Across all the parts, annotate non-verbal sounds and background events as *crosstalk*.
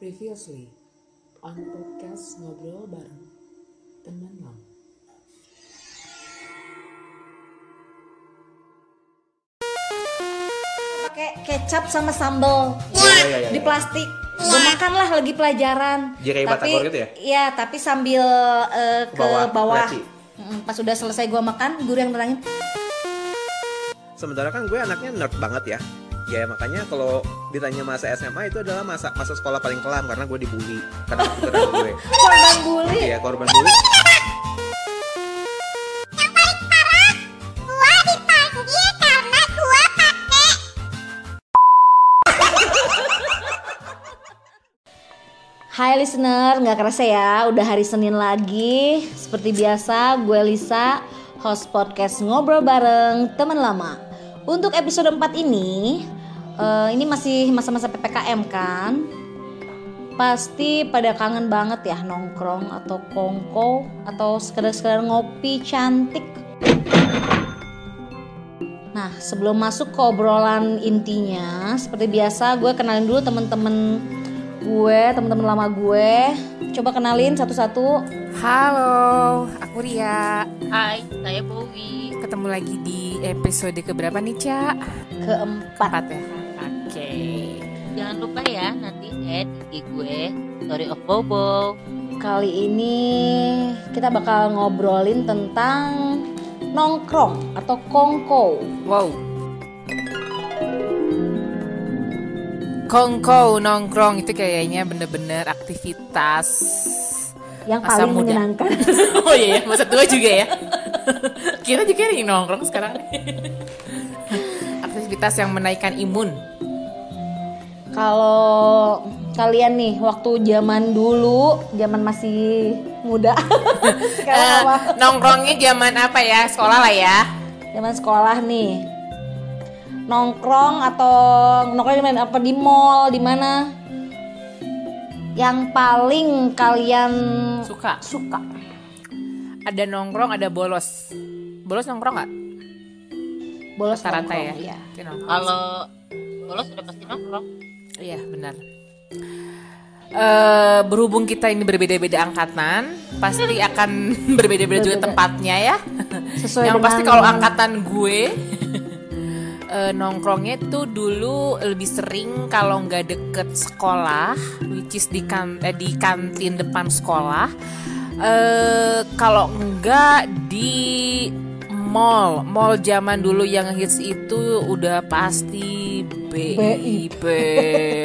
Previously on podcast ngobrol bareng teman lama. pakai kecap sama sambal iya, iya, di iya. plastik gue makan lah lagi pelajaran Jirai tapi gitu ya? iya tapi sambil eh, ke Bawah, bawah, pas udah selesai gue makan guru yang nerangin Sementara kan gue anaknya nerd banget ya. Ya makanya kalau ditanya masa SMA itu adalah masa masa sekolah paling kelam karena gue dibully karena pinteran gue. *laughs* korban bully Iya korban bully. Hai listener, nggak kerasa ya, udah hari Senin lagi. Seperti biasa, gue Lisa, host podcast ngobrol bareng teman lama. Untuk episode 4 ini, eh, ini masih masa-masa ppkm kan? Pasti pada kangen banget ya nongkrong atau kongko atau sekedar-sekedar ngopi cantik. Nah, sebelum masuk ke obrolan intinya, seperti biasa gue kenalin dulu temen-temen gue, temen-temen lama gue. Coba kenalin satu-satu. Halo, aku Ria. Hai, saya Bowie. Ketemu lagi di episode keberapa nih, Ca? Keempat. Empat ya? Jangan lupa ya nanti add IG gue Story of Bobo. Kali ini kita bakal ngobrolin tentang nongkrong atau kongko. Wow. Kongko nongkrong itu kayaknya bener-bener aktivitas Yang Masa paling muda. menyenangkan. *laughs* Oh iya, ya, masa tua juga ya. Kita juga nih nongkrong sekarang. *laughs* aktivitas yang menaikkan imun. Kalau kalian nih waktu zaman dulu, zaman masih muda. *laughs* Sekarang apa? nongkrongnya zaman apa ya? Sekolah lah ya. Zaman sekolah nih. Nongkrong atau nongkrong mana? Apa di mall, di mana? Yang paling kalian Suka. suka. Ada nongkrong, ada bolos. Bolos nongkrong nggak? Bolos Rata-rata ya. iya. Nongkrong. Kalau bolos udah pasti nongkrong. Iya benar. Eh berhubung kita ini berbeda-beda angkatan, pasti akan *laughs* berbeda-beda juga tempatnya ya. Sesuai Yang pasti kalau angkatan gue *laughs* eh, nongkrongnya tuh dulu lebih sering kalau nggak deket sekolah, which is di kan eh, di kantin depan sekolah. Eh kalau enggak di mall, mall zaman dulu yang hits itu udah pasti BIP.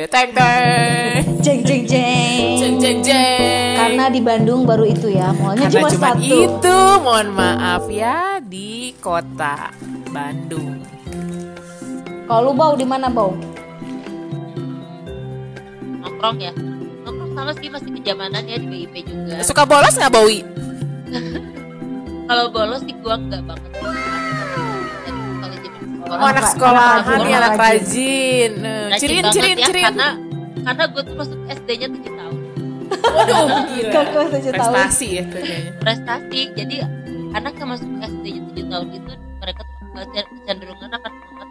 Teng teng. Jeng jeng jeng. Jeng jeng jeng. Karena di Bandung baru itu ya, mallnya Karena cuma cuma satu. itu, mohon maaf ya di kota Bandung. Kalau lu bau di mana bau? Nongkrong ya. Nongkrong sama sih masih kejamanan ya di BIP juga. Suka bolos nggak Bowi? *laughs* Kalau bolos sih gua enggak banget. Sekolah. Oh, anak Anak sekolahan rajin, nih, anak anak rajin. Eh, rajin Cirin, cirin, ya, cirin. Karena karena gue tuh masuk SD-nya 7 tahun. Waduh, gila. Tahun. Prestasi ya kayaknya. Prestasi. Jadi anak yang masuk SD-nya 7 tahun itu mereka tuh kecenderungan akan semangat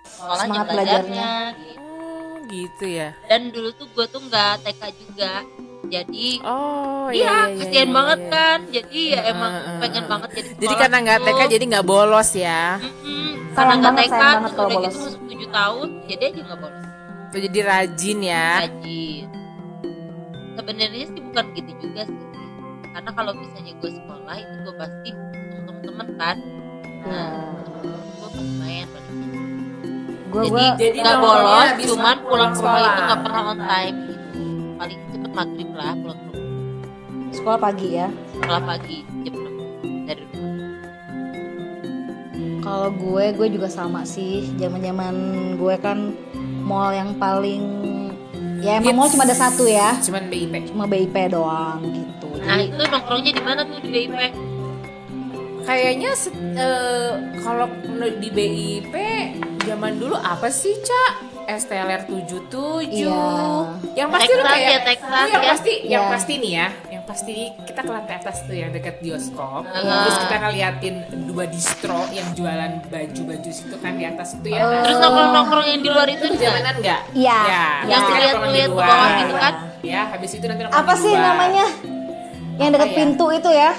sekolahnya Semangat belajarnya gitu. Oh, gitu ya. Dan dulu tuh gue tuh nggak TK juga. Jadi Oh, Iya, iya, iya, kasihan iya, banget iya. kan. Jadi ya Heeh, emang heeh, pengen banget jadi Jadi karena nggak. TK jadi nggak bolos ya. Mm-mm. Karena nggak TK terus udah bolos. gitu masuk 7 tahun, jadi aja nggak bolos. Tuh, jadi rajin ya. Rajin. Sebenarnya sih bukan gitu juga sih. Karena kalau misalnya gue sekolah itu gue pasti ketemu temen-temen kan. Nah, gue pasti main. Gue Jadi, gue Jadi nggak bolos, cuman pulang pulang ke rumah sekolah. itu nggak pernah on time gitu. Paling maghrib lah pulang ke rumah. sekolah pagi ya. Sekolah pagi jam 6 dari rumah. Kalau gue, gue juga sama sih. Zaman-zaman gue kan mall yang paling ya emang mall cuma ada satu ya. Cuman BIP. Cuma BIP doang gitu. Nah Jadi itu nongkrongnya di mana tuh di BIP? Kayaknya eh, kalau menurut di BIP zaman dulu apa sih, Cak? STLR 77. Iya. Yang pasti lu Texas kayak ya, Texas lu yang ya. pasti yang Iya. pasti nih ya, yang pasti kita ke lantai atas tuh yang dekat bioskop. Ah. Terus kita ngeliatin dua distro yang jualan baju-baju situ kan di atas itu ya. Terus nongkrong-nongkrong yang di luar itu jalanan enggak? Iya. Ya, Yang pasti kan lihat- nongkrong di lihat ke bawah gitu kan? Ya, habis itu nanti nongkrong Apa sih luar. namanya? Yang dekat Apa ya? pintu itu ya?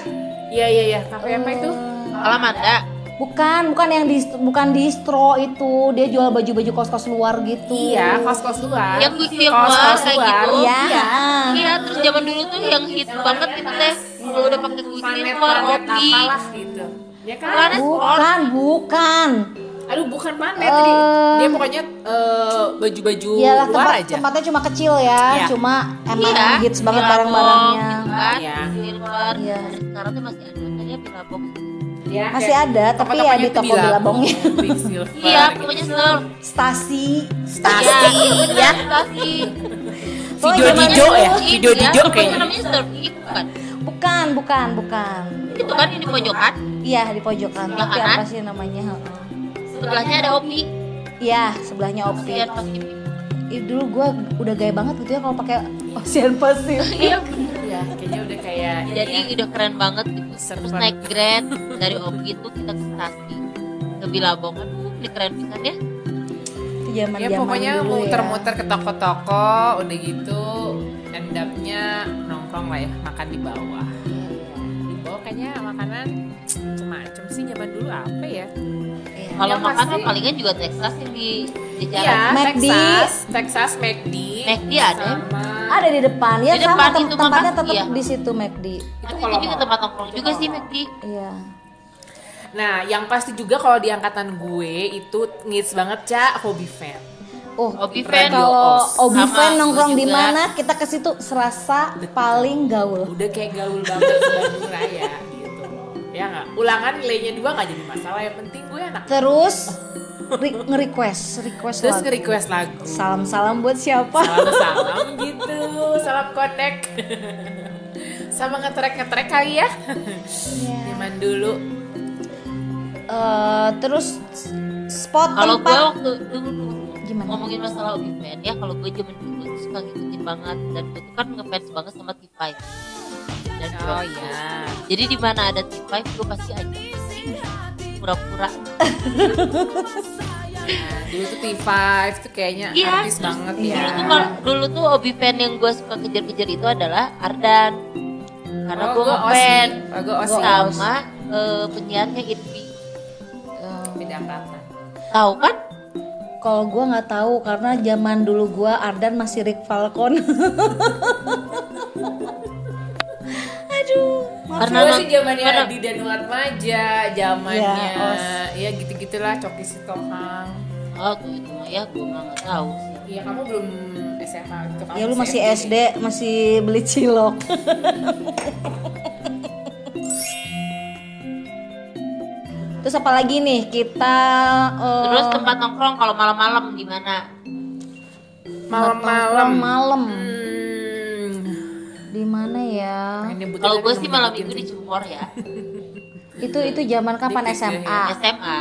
Iya iya iya, kafe apa itu? Alamanda. Bukan, bukan yang di bukan distro itu. Dia jual baju-baju kos-kos luar gitu. Iya, kos-kos luar. Yang yang Kos-kos luar kayak luar. gitu. Iya. Iya, terus zaman dulu tuh yang hit banget itu teh kalau udah pakai Planet, luar planet opi. apalah gitu. Ya kan? Planet Bukan, bukan. Aduh, bukan planet jadi dia pokoknya eh, baju-baju Iyalah luar tempat, aja. tempatnya cuma kecil ya, Iya. cuma emang Iya, hits banget barang-barangnya. gitu kan. Iya. Silver. Iya. Sekarang tuh masih ada katanya Billabong. Ya, Masih ada, tapi ya di toko. Quicksilver Iya, pokoknya surf. Stasi. Stasi, ya. Stasi. Oh, Video dulu. ya? Video Iya, pokoknya kayaknya. namanya surf Geek, bukan? Bukan, bukan, bukan. Itu kan ini pojokan. Iya di pojokan. Tapi apa sih namanya? Heeh. Sebelahnya ada Opi. Iya, sebelahnya. Ih, dulu gue udah gaya banget gitu ya kalau pakai Ocean Pacific. Iya, bener. Ya, kayaknya udah kayak ini Jadi ya. udah keren banget gitu. Terus Server. naik Grand dari Opi itu kita ke stasi ke Bilabong. Aduh, ini keren pisan ya. Itu zaman ya pokoknya muter-muter ke toko-toko udah gitu end up-nya nongkrong lah ya makan di bawah di bawah kayaknya makanan macam-macam sih zaman dulu apa ya Kalau Yang makan pasti- mah palingan juga Texas yang di di Iya, jalan. McD. Texas, Texas McD. McD ada. Sama Ada di depan ya Di sama depan tem- itu tempatnya tetap Iya. di situ McD. Tapi kalau itu juga tempat nongkrong juga sih McD. Iya. Nah, yang pasti juga kalau di angkatan gue itu ngits banget cak hobi fan. Oh, Obi fan. Kalau Os. Obi Sama, fan nongkrong di mana kita ke situ serasa paling gaul. Udah kayak gaul banget di Bandung Raya gitu. Ya nggak? Ulangan nilainya dua nggak jadi masalah. Yang penting gue anak. Terus nge-request, request Terus lagu. nge-request lagu. Salam-salam buat siapa? Salam-salam gitu. Salam connect. Sama ngetrek-ngetrek kali ya. Zaman dulu. Eh, terus spot Kalau gue tempat waktu dulu Gimana? ngomongin masalah Obi fan ya, kalau gue zaman dulu suka ngikutin banget dan gue kan ngefans banget sama T5. Dan Oh iya. Jadi di mana ada T5 gue pasti aja pura-pura. Nah, dulu tuh T5 tuh kayaknya Iya. artis banget Iya. ya. Dulu tuh kalau- dulu tuh Obi fan yang gue suka kejar-kejar itu adalah Ardan. Karena Oh, gue ngefan. Oh, sama eh, penyiarnya Irvi. Beda angkatan. Tahu kan? Kalau gue nggak tahu karena zaman dulu gue Ardan masih Rick Falcon. *laughs* Aduh. Karena Gue sih zamannya karena- Adi dan Maja, zamannya Iya, Os. ya gitu-gitulah Coki Sitohang. Oh itu mah ya gue mah nggak tahu sih. Iya kamu belum SMA gitu kamu Ya lu masih SD. SD, masih beli cilok. *laughs* Terus apa lagi nih kita eh, Terus tempat nongkrong kalau malam-malam di mana? Malam-malam. malam Hmm. Ya? Nyebutin Kalau gue sih malam minggu di ya. Itu itu zaman kapan Dikit ya, SMA? SMA.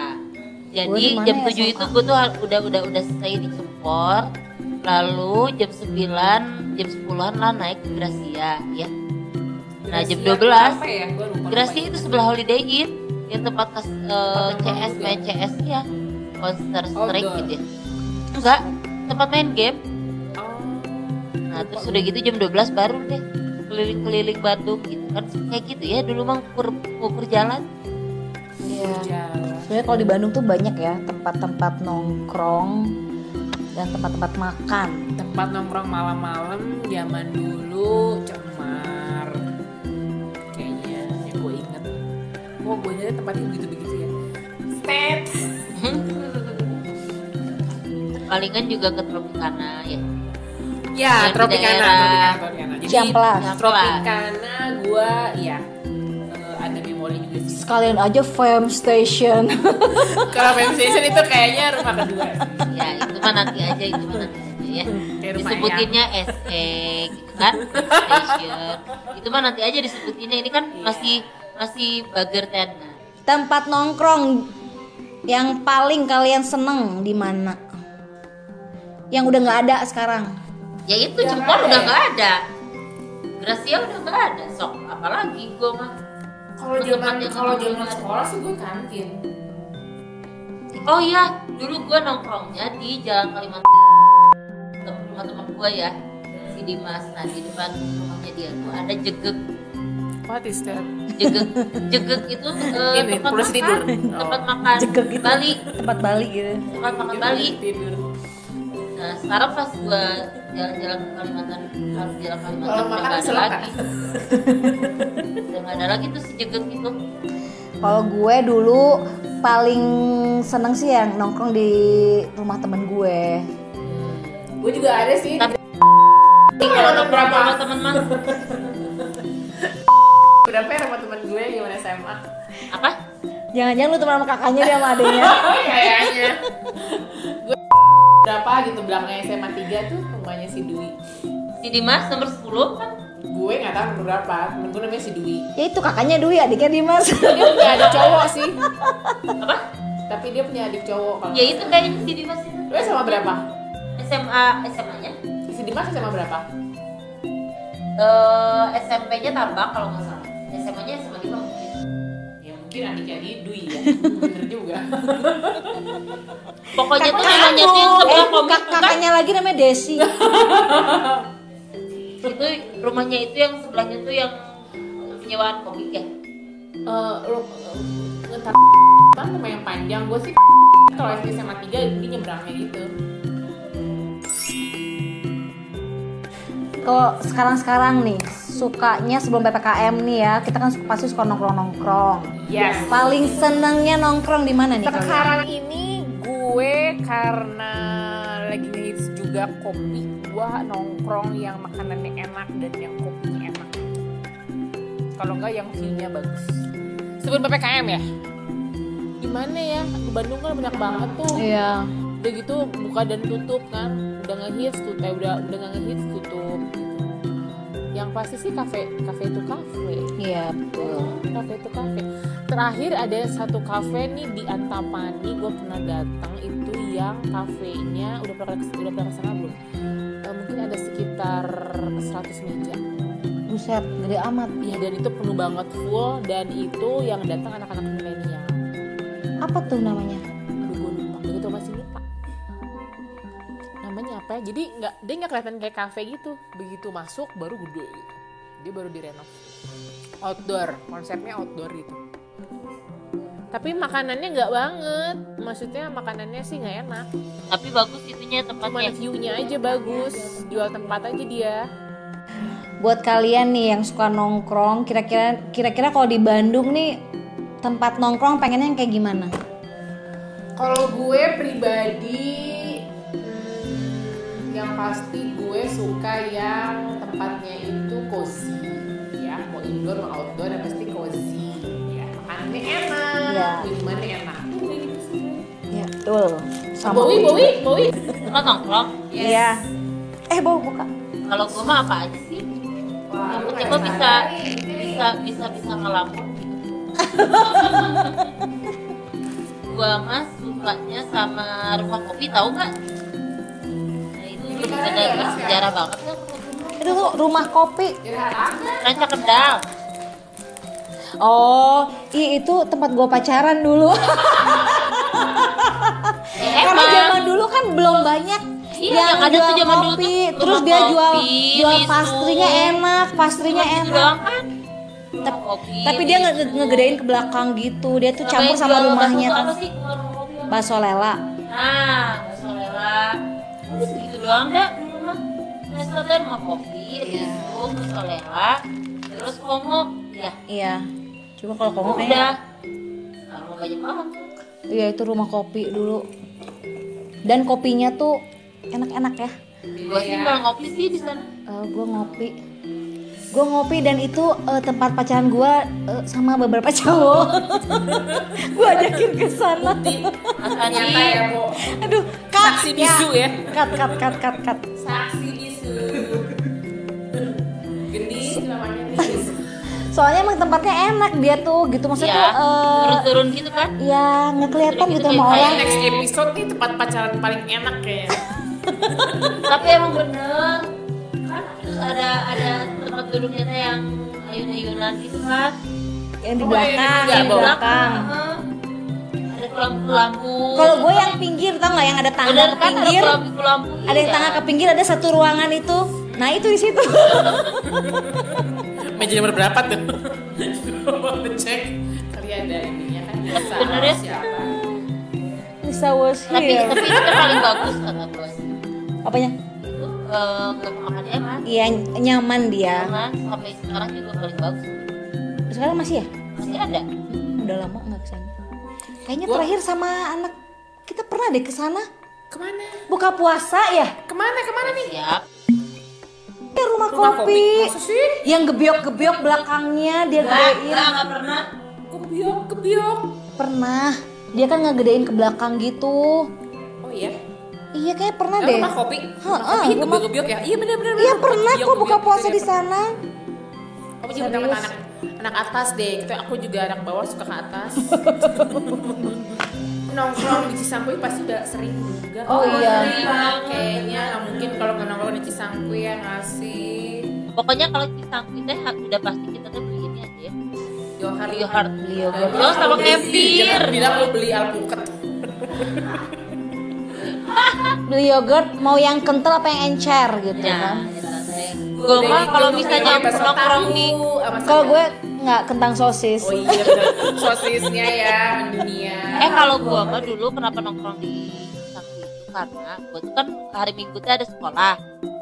Gua Jadi jam ya, 7 itu SMA? gue tuh udah udah udah selesai di. Lalu jam 9, jam 10-an lah naik ke Gracia ya. Nah, jam Gracia 12. apa ya? Gracia itu sebelah Holiday Inn yang tempat kas, eh, yang CS main CS ya. Counter Strike gitu ya. Enggak, tempat main game. Oh. Nah, terus udah gitu jam 12 baru deh keliling-keliling Bandung gitu kan kayak gitu ya dulu mah ukur, ukur jalan Iya. Sebenarnya kalau di Bandung tuh banyak ya tempat-tempat nongkrong dan tempat-tempat makan. Tempat nongkrong malam-malam zaman dulu cemar. Kayaknya yang gue inget. Oh, gue nyari tempatnya begitu-begitu ya. Stet. palingan juga ke Tropicana ya Ya, Yang Tropicana, daerah Tropicana, Tropicana. Jadi Ciamplas. Tropicana gua ya eh, ada memori juga sih. Sekalian aja fam station. *laughs* Kalau Fame Station itu kayaknya rumah kedua. ya itu mah nanti aja itu mah nanti aja ya disebutinnya SE gitu kan station itu mah nanti aja disebutinnya ini kan masih masih bager tena tempat nongkrong yang paling kalian seneng di mana? Yang udah nggak ada sekarang. Ya itu Cempor udah nggak ada. Gracia udah nggak ada. Sok apalagi gue mah. Kalau zaman kalau zaman sekolah sih gue kantin. oh iya dulu gue nongkrongnya di jalan Kalimantan. Rumah teman gue ya. Si Dimas. Nah di depan rumahnya dia tuh ada jegek. What is that? jegek. Jegek itu eh, Ini, tempat makan. tidur. tempat Oh. makan Jegek itu. Bali. Tempat Bali gitu. Tempat makan Bali. Tidur. nah sekarang pas gue jalan-jalan ke Kalimantan harus jalan Kalimantan Kalau udah makan nggak ada lagi udah nggak ada lagi tuh si jegek itu Kalau gue dulu paling seneng sih yang nongkrong di rumah temen gue. Gue juga ada sih. Tapi- kalau nongkrong berapa sama teman mah *laughs* berapa ya sama teman gue gimana SMA? apa Jangan-jangan lu teman sama kakaknya dia sama adenya. Kayaknya. *laughs* berapa gitu belakangnya SMA 3 tuh rumahnya si Dwi. Si Dimas nomor 10 kan? Gue gak tau nomor berapa temen gue namanya si Dwi. Ya itu kakaknya Dwi adiknya Dimas. Dia punya adik *laughs* cowok sih. Apa? Tapi dia punya adik cowok kalau ya itu kayaknya si Dimas itu. Lu SMA berapa? SMA SMA nya si Dimas SMA berapa? Eh uh, SMP-nya tambah kalau nggak salah. SMA-nya SMA 5 kira Andika Dwi ya. *laughs* Bener juga. Pokoknya tuh namanya sih sebelah eh, kakaknya lagi namanya Desi. *laughs* Itu rumahnya itu yang sebelahnya tuh yang penyewaan komik ya? Uh, lo, kan rumah yang panjang. Gue sih *laughs* kalau SMA 3 ini nyebrangnya gitu. Kalau sekarang-sekarang nih, sukanya sebelum PPKM nih ya, kita kan suka- pasti suka nongkrong-nongkrong. yes. Paling senengnya nongkrong di mana nih kalian? sekarang ini gue karena lagi ngehits juga kopi. Gue nongkrong yang makanannya enak dan yang kopinya enak. Kalau enggak yang view-nya bagus. Sebelum PPKM ya? Gimana ya? Di Bandung kan banyak banget tuh. Iya. Udah gitu buka dan tutup kan udah ngehits tuh eh udah udah ngehits tutup gitu. yang pasti sih kafe kafe itu kafe Iya, betul. kafe itu kafe terakhir ada satu kafe nih di Antapani gue pernah datang itu yang kafenya udah pernah udah pernah ke sana belum Eh, mungkin ada sekitar 100 meja Buset, gede amat. ya dan itu penuh banget full dan itu yang datang anak-anak milenial Apa tuh namanya? Apa ya jadi nggak dia nggak kelihatan kayak kafe gitu. Begitu masuk baru gede gitu. Dia baru direnov. Outdoor. Konsepnya outdoor gitu. Tapi makanannya nggak banget. Maksudnya makanannya sih nggak enak. Tapi bagus itunya cuma tempatnya. view-nya aja bagus. Jual tempat aja dia. Buat kalian nih yang suka nongkrong, kira-kira kira-kira kalau di Bandung nih tempat nongkrong pengennya yang kayak gimana? Kalau gue pribadi, pasti gue suka yang tempatnya itu cozy, ya mau indoor mau outdoor yang pasti cozy, ya makanannya enak, Iya. minumannya enak. Ya, betul. Sama Bowi, gue Bowi, juga. Bowi. Suka nongkrong. Iya. Eh, bawa buka. Kalau gue mah apa aja sih? Penting gue bisa bisa bisa bisa ngelamun. *laughs* gua mah sukanya sama rumah kopi tahu nggak? Ada sejarah banget kan Itu tuh rumah kopi. Ranca Kendal. Oh, i itu tempat gua pacaran dulu. Ya, Karena zaman dulu kan belum banyak Iya, yang ada tuh zaman dulu tuh Terus dia jual kopi, jual pastrinya enak, pastrinya Cuma enak. doang kan? Tep- Kopi, Tapi dia nge- ngegedein ke belakang gitu. Dia tuh campur yang sama rumahnya kan. Bakso lela. Nah, bakso lela. Udah doang dah dulu mah. Resto dan mau kopi, bisu, bakso lela, terus komo, ya Iya. Cuma kalau kamu udah. kayak Kalau banyak banget. iya itu rumah kopi dulu. Dan kopinya tuh enak-enak ya. Gua sih nggak ngopi sih di sana. Eh, gue ngopi gue ngopi dan itu eh, tempat pacaran gue eh, sama beberapa *laughs* cowok gue ajakin ke sana Makanya ya, Bu. aduh cut Saksi bisu ya. cut cut cut cut cut Saksi bisu. Gendis namanya *laughs* soalnya emang tempatnya enak dia tuh gitu maksudnya ya, eh, turun-turun gitu kan. ya nggak kelihatan gitu gitu sama kayak- orang Next episode nih tempat pacaran paling enak kayaknya. *laughs* Tapi emang bener kan ada ada tempat duduk duduknya teh yang ayun-ayunan gitu kan yang di Oh, belakang iya, yang di belakang. Heeh. ada lampu-lampu kalau gue yang pinggir tau nggak? Yang ada tangga bener ke kan ada pinggir? lampu-lampu ada yang tangga ke pinggir ada satu ruangan itu. Nah itu di situ. *laughs* Meja nomor berapa tuh? Coba cek. Kali ada ininya kan bisa. sebenarnya- siapa? bisa was tapi here. tapi itu kan paling bagus kata gue. Apanya itu eh, makannya enak iya nyaman dia. Karena sampai sekarang juga paling bagus. Sekarang masih ya? Masih ada. Hmm, udah lama nggak ke sana. Kayaknya Gua- terakhir sama anak kita pernah deh ke sana. Ke mana? buka puasa ya? Ke mana? Ke mana nih? siap. Ya rumah, Rumah kopi, kopi. Yang gebyok-gebyok belakangnya dia nggak gedein. nggak pernah. Kebiok, kebiok. pernah. Dia kan ngegedein ke belakang gitu. Oh iya. Iya kayak pernah Eh, deh rumah kopi. Heeh, kopi rumah- kebiok ya. Iya benar benar. iya pernah Kebiok, kok buka puasa di sana Aku juga Serius? anak anak atas deh. Gitu. Aku juga anak bawah suka ke atas. *laughs* nongkrong di Cisangkuy pasti udah sering juga. Oh, iya. sering. Kayaknya nggak mungkin kalau nggak nongkrong di Cisangkuy ya ngasih. pokoknya kalau pisang kita udah pasti kita tuh beli ini aja ya Yohar Yohar Yoghurt. Yo sama kefir Jangan bilang lu beli alpukat. *laughs* beli yogurt mau yang kental apa yang encer gitu ya kan. gue mah kalau misalnya tahu di sama kalau gue nggak kentang sosis. Oh iya bener. Sosisnya ya dunia. eh kalau gua mah dulu kenapa nongkrong di Sakti itu? Karena gua tuh kan hari Minggu tuh ada sekolah.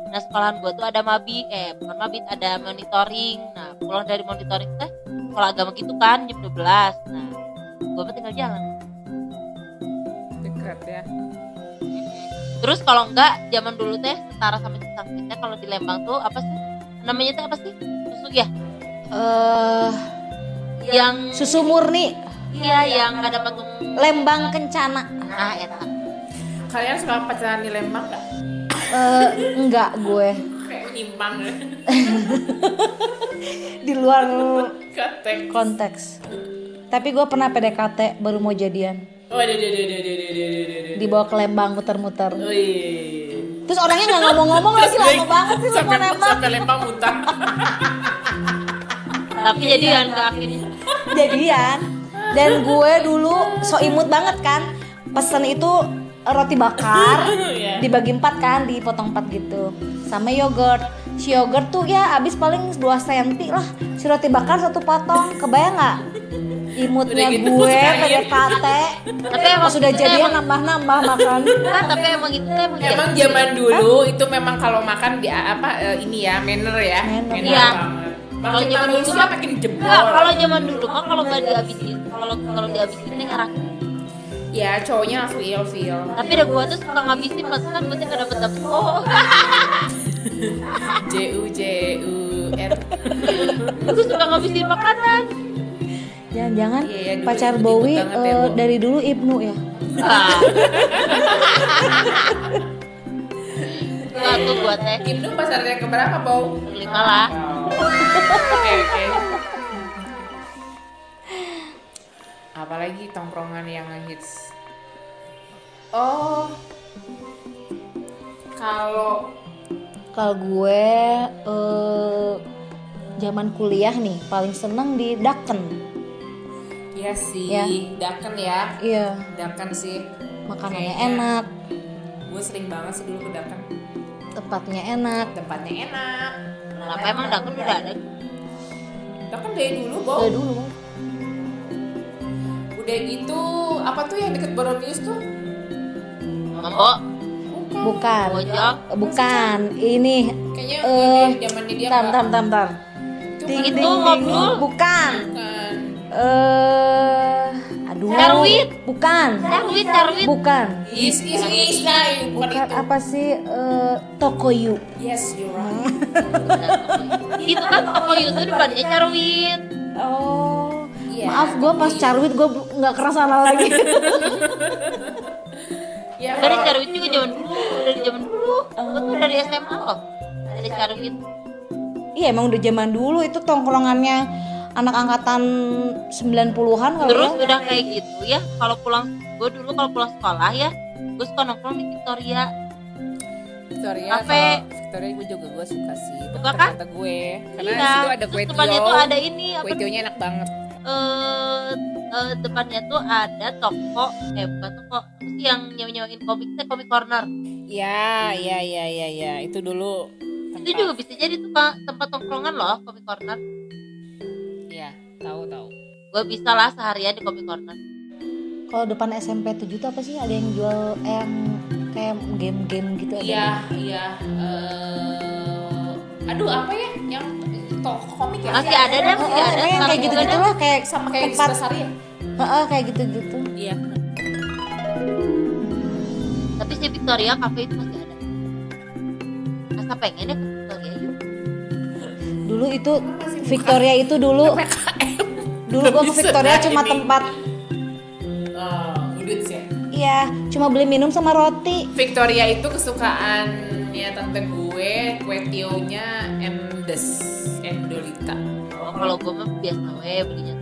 Nah sekolahan gua tuh ada mabi eh bukan mabit ada monitoring. Nah pulang dari monitoring teh sekolah agama gitu kan jam 12 nah gua mah tinggal jalan. Dekat ya. Terus kalau enggak zaman dulu teh setara sama teh kalau di Lembang tuh apa sih? Namanya teh apa sih? Susu ya? Eh yang susu murni. Iya yang ada patung lembang kencana. Nah eta Kalian suka pacaran di Lembang nggak? Eh enggak gue. Kayak menyimpang ya. *laughs* di luar Kateng. konteks. Tapi gue pernah PDKT baru mau jadian Oh, deh, deh, deh, deh, deh, deh, deh, deh. dibawa ke Lembang muter-muter. Oh, iya. terus orangnya nggak ngomong-ngomong lagi lama banget sih sampai, nembak sampai Lembang muntah. tapi jadi yang ke akhirnya jadian dan gue dulu so imut banget kan. Pesen itu roti bakar. *laughs* Iya. dibagi empat kan dipotong empat gitu. Sama yogurt. Si yogurt tuh ya abis paling 2 cm lah. Si roti bakar satu potong. Kebayang nggak imutnya Udah gitu, gue. PDKT tapi emang sudah jadian emang- nambah-nambah makan kan tapi emang itu emang iya. Emang zaman dulu itu memang kalau makan di apa eh, ini ya manner ya. Manner. Iya. banget. Kalau zaman dulu mah- makin jebol. Kalau zaman dulu mah kalau nggak dihabisin, kalau kalau dihabisin ini ngerak. Ya cowoknya langsung ilfeel. Tapi ada gua tuh suka ngabisin, kan berarti nggak dapet dapet. Oh, *laughs* J U J U R. aku suka ngabisin makanan. Jangan-jangan Iya, ya, dulu pacar ikut-ikut Bowie banget ya, dari dulu Ibnu ya Ah. Tuh gua teh Ibnu pasarnya ke berapa, Bau? lima lah. Oke, oke. *laughs* Apalagi tongkrongan yang hits. Oh. Kalau Kalau gue eh, zaman kuliah nih paling seneng di Daken. Ya sih, Ya. daken ya. Iya, Daken sih. makanannya Kayaknya. enak, Gue sering banget sih dulu ke daken. tempatnya enak. Tempatnya enak. Kenapa emang dakun udah ada? Daken dari dulu, Bau. Udah dulu. Udah gitu, apa tuh yang deket Boronius tuh? Mambo, Bukan. Bojong. Bukan. Ini Kayaknya Eh, ini zamannya dia nggak- tar tar tar. Itu Ding, Itu ding, ding. ngobrol. Bukan. kan. Eh, aduh. Carwit. Bukan. carwit, carwit. Bukan. Is is is nah, bukan Bukan itu. apa sih eh, Tokoyu. Yes, you're right. *laughs* Itu kan toko itu depannya carwit. Oh. Iya, Maaf gue pas carwit gue nggak kerasa lagi. *laughs* Ya, Dari carwit juga zaman dulu, dari zaman dulu. Gua tuh dari SMA loh. Dari carwit. Iya emang udah zaman dulu itu tongkrongannya anak angkatan 90-an kalau Terus ya. udah kayak gitu ya. Kalau pulang, gue dulu kalau pulang sekolah ya, gue suka nongkrong di Victoria. Victoria Cafe. Victoria gue juga gue suka sih Suka kan? kata gue karena Iya. di situ ada kue depannya tio tuh ada ini apa kue tionya enak banget eh eh, depannya tuh ada toko eh bukan toko yang nyewa nyewain komik teh komik corner ya ya ya ya ya itu dulu itu juga bisa jadi tuh tempat tongkrongan loh komik corner tahu tahu gue bisa lah seharian di komik corner. Kalau depan SMP 7 tuh apa sih? Ada yang jual eh, yang kayak game-game gitu ada. iya iya eh, aduh apa ya? Yang toko komik ya? Masih ada deh masih Heeh, ada. yang kayak juga gitu-gitu ada. lah kayak sama kayak tempat Sari ya Heeh, kayak gitu-gitu. iya. Tapi si Victoria Cafe itu masih ada. Asa pengen ya ke Victoria Dulu itu Victoria itu dulu. Dulu gua ke Victoria cuma tempat. Oh ya iya, cuma beli minum sama roti. Victoria itu kesukaannya tante gue kue tionya Emdes Endolita oh, kalau gue mah biasa we belinya.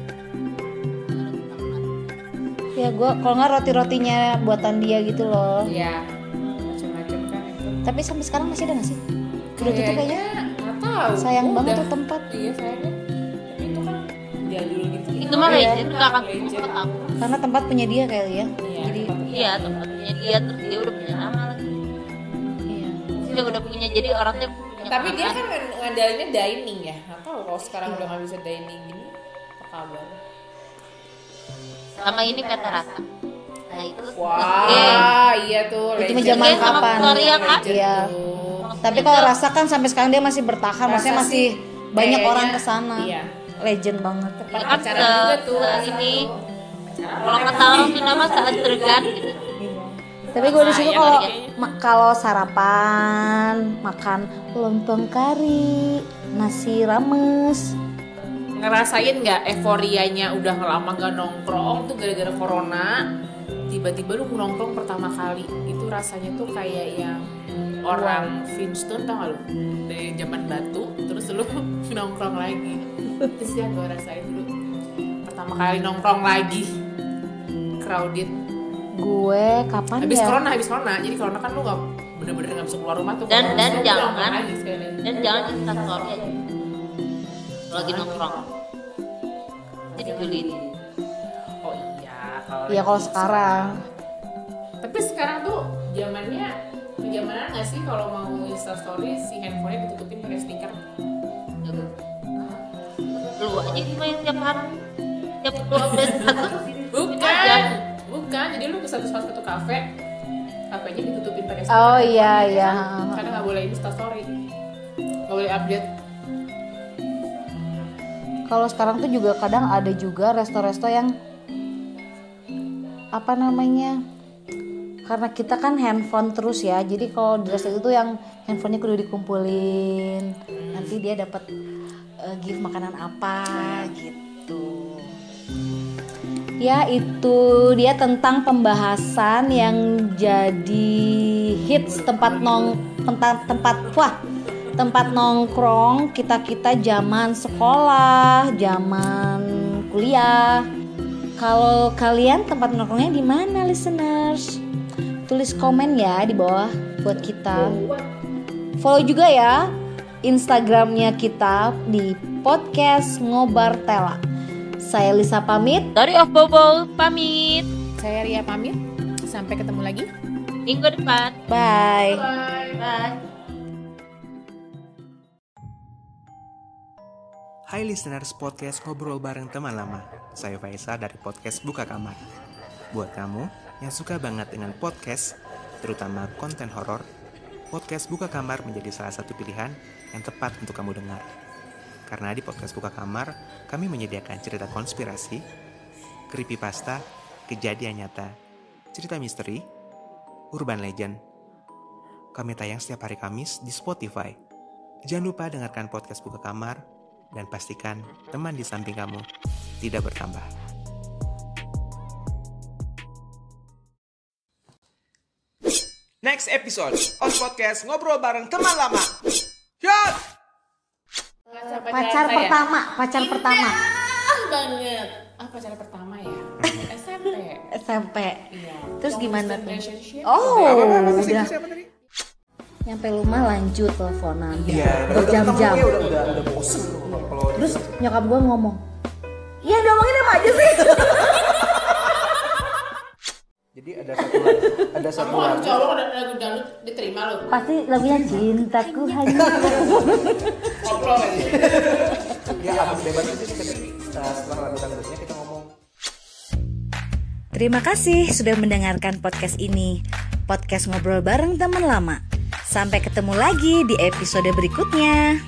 Ya gua kalau nggak roti-rotinya buatan dia gitu loh. iya macam-macam kan itu. Tapi sampai sekarang masih ada nggak sih? Udah tutup kayaknya. Tahu Sayang banget tuh tempat. iya sayangnya tapi itu kan jadul gitu itu mah Iya. legend gak akan Legend. aku Karena tempat punya dia kali ya. Iya, Jadi iya tempatnya dia terus dia udah punya nama lagi iya. dia udah punya jadi orang tuh punya tapi dia kan ngadainnya dining ya nggak tahu kalau sekarang udah nggak bisa dining gini apa kabar sama ini kata rata nah itu wah iya tuh Itu zaman sama kapan? Victoria kan Iya. Tapi kalau rasa kan sampai sekarang dia masih bertahan, maksudnya Rasa masih sih banyak kayaknya, orang ke sana. iya. Legend banget. tempat kan acara se- juga tuh se- ini kalau kata orang mah saat sergan gitu Tapi gue di situ Sayang kalau kayaknya. ma- kalau sarapan makan lontong kari, nasi rames. ngerasain nggak euforianya udah lama nggak nongkrong tuh gara-gara corona tiba-tiba lu nongkrong pertama kali itu rasanya tuh kayak yang orang Flintstone tau gak lu? Dari zaman batu terus lu *laughs* nongkrong lagi. Terus ya gue rasain dulu. Pertama kali nongkrong lagi. Crowded. Gue kapan habis ya? corona habis corona. Jadi corona kan lu nggak bener-bener nggak bisa keluar rumah tuh. Dan- dan jangan- nongkrong lagi dan jangan instastory aja lagi nongkrong. Jadi julid. oh iya kalau Iya kalau lagi sekarang. Tapi sekarang tuh zamannya kenyamanan nggak sih kalau mau instastory si handphonenya ditutupin pakai stiker? lu aja main tiap hari tiap lu update status Bukan, bukan. Jadi lu ke satu satu kafe, kafenya ditutupin pakai stiker. Oh iya iya. Karena nggak boleh instastory, nggak boleh update. Kalau sekarang tuh juga kadang ada juga resto-resto yang apa namanya? Karena kita kan handphone terus ya. Jadi kalau di resto itu yang handphonenya kudu dikumpulin. Nanti dia dapat eh, gift makanan apa gitu. Ya itu dia tentang pembahasan yang jadi hits tempat nong tempat tempat wah tempat nongkrong kita kita zaman sekolah zaman kuliah kalau kalian tempat nongkrongnya di mana listeners? Tulis komen ya di bawah buat kita. Follow juga ya instagramnya kita di podcast ngobar tela. Saya Lisa pamit. Dari of bobo pamit. Saya Ria pamit. Sampai ketemu lagi. minggu depan. Bye. Bye Hai listeners podcast Ngobrol Bareng Teman Lama. Saya Faisal dari podcast Buka Kamar. Buat kamu yang suka banget dengan podcast Terutama konten horor Podcast Buka Kamar menjadi salah satu pilihan yang tepat untuk kamu dengar. Karena di podcast Buka Kamar Kami menyediakan cerita konspirasi Creepypasta Kejadian nyata Cerita misteri Urban legend. Kami tayang setiap hari Kamis di Spotify. Jangan lupa dengarkan podcast Buka Kamar dan pastikan teman di samping kamu tidak bertambah. Next episode on podcast ngobrol bareng teman lama. Shot! pacar pertama pacar pertama banget. Ah, pacar pertama ya? *laughs* SMP. SMP Iya. Terus Long gimana tuh? oh udah nyampe rumah lanjut teleponan. Iya, berjam-jam. udah udah udah bosen kalau terus nyokap gue ngomong Iya diomongin apa aja sih. *laughs* Jadi ada satu ada satu Kamu lagu cowok ada lagu dangdut diterima loh. Pasti lagunya cintaku hanya Koplo lagi. *laughs* ya abis debat itu ketika setelah lagu dangdutnya kita ngomong. Terima kasih sudah mendengarkan podcast ini. Podcast ngobrol bareng teman lama Sampai ketemu lagi di episode berikutnya